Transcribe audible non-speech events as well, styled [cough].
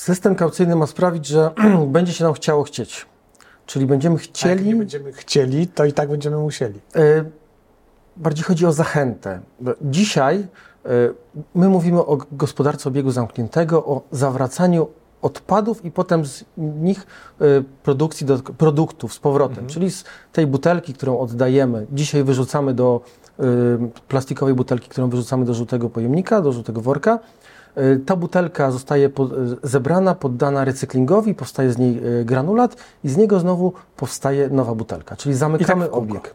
System kaucyjny ma sprawić, że [clears throat] będzie się nam chciało chcieć. Czyli będziemy A jak chcieli. nie będziemy chcieli, to i tak będziemy musieli. E, Bardziej chodzi o zachętę. Bo Dzisiaj e, my mówimy o gospodarce obiegu zamkniętego, o zawracaniu odpadów i potem z nich e, produkcji do, produktów z powrotem. Czyli z tej butelki, którą oddajemy, dzisiaj wyrzucamy do e, plastikowej butelki, którą wyrzucamy do żółtego pojemnika, do żółtego worka. E, Ta butelka zostaje e, zebrana, poddana recyklingowi, powstaje z niej e, granulat i z niego znowu powstaje nowa butelka, czyli zamykamy kółko. obieg.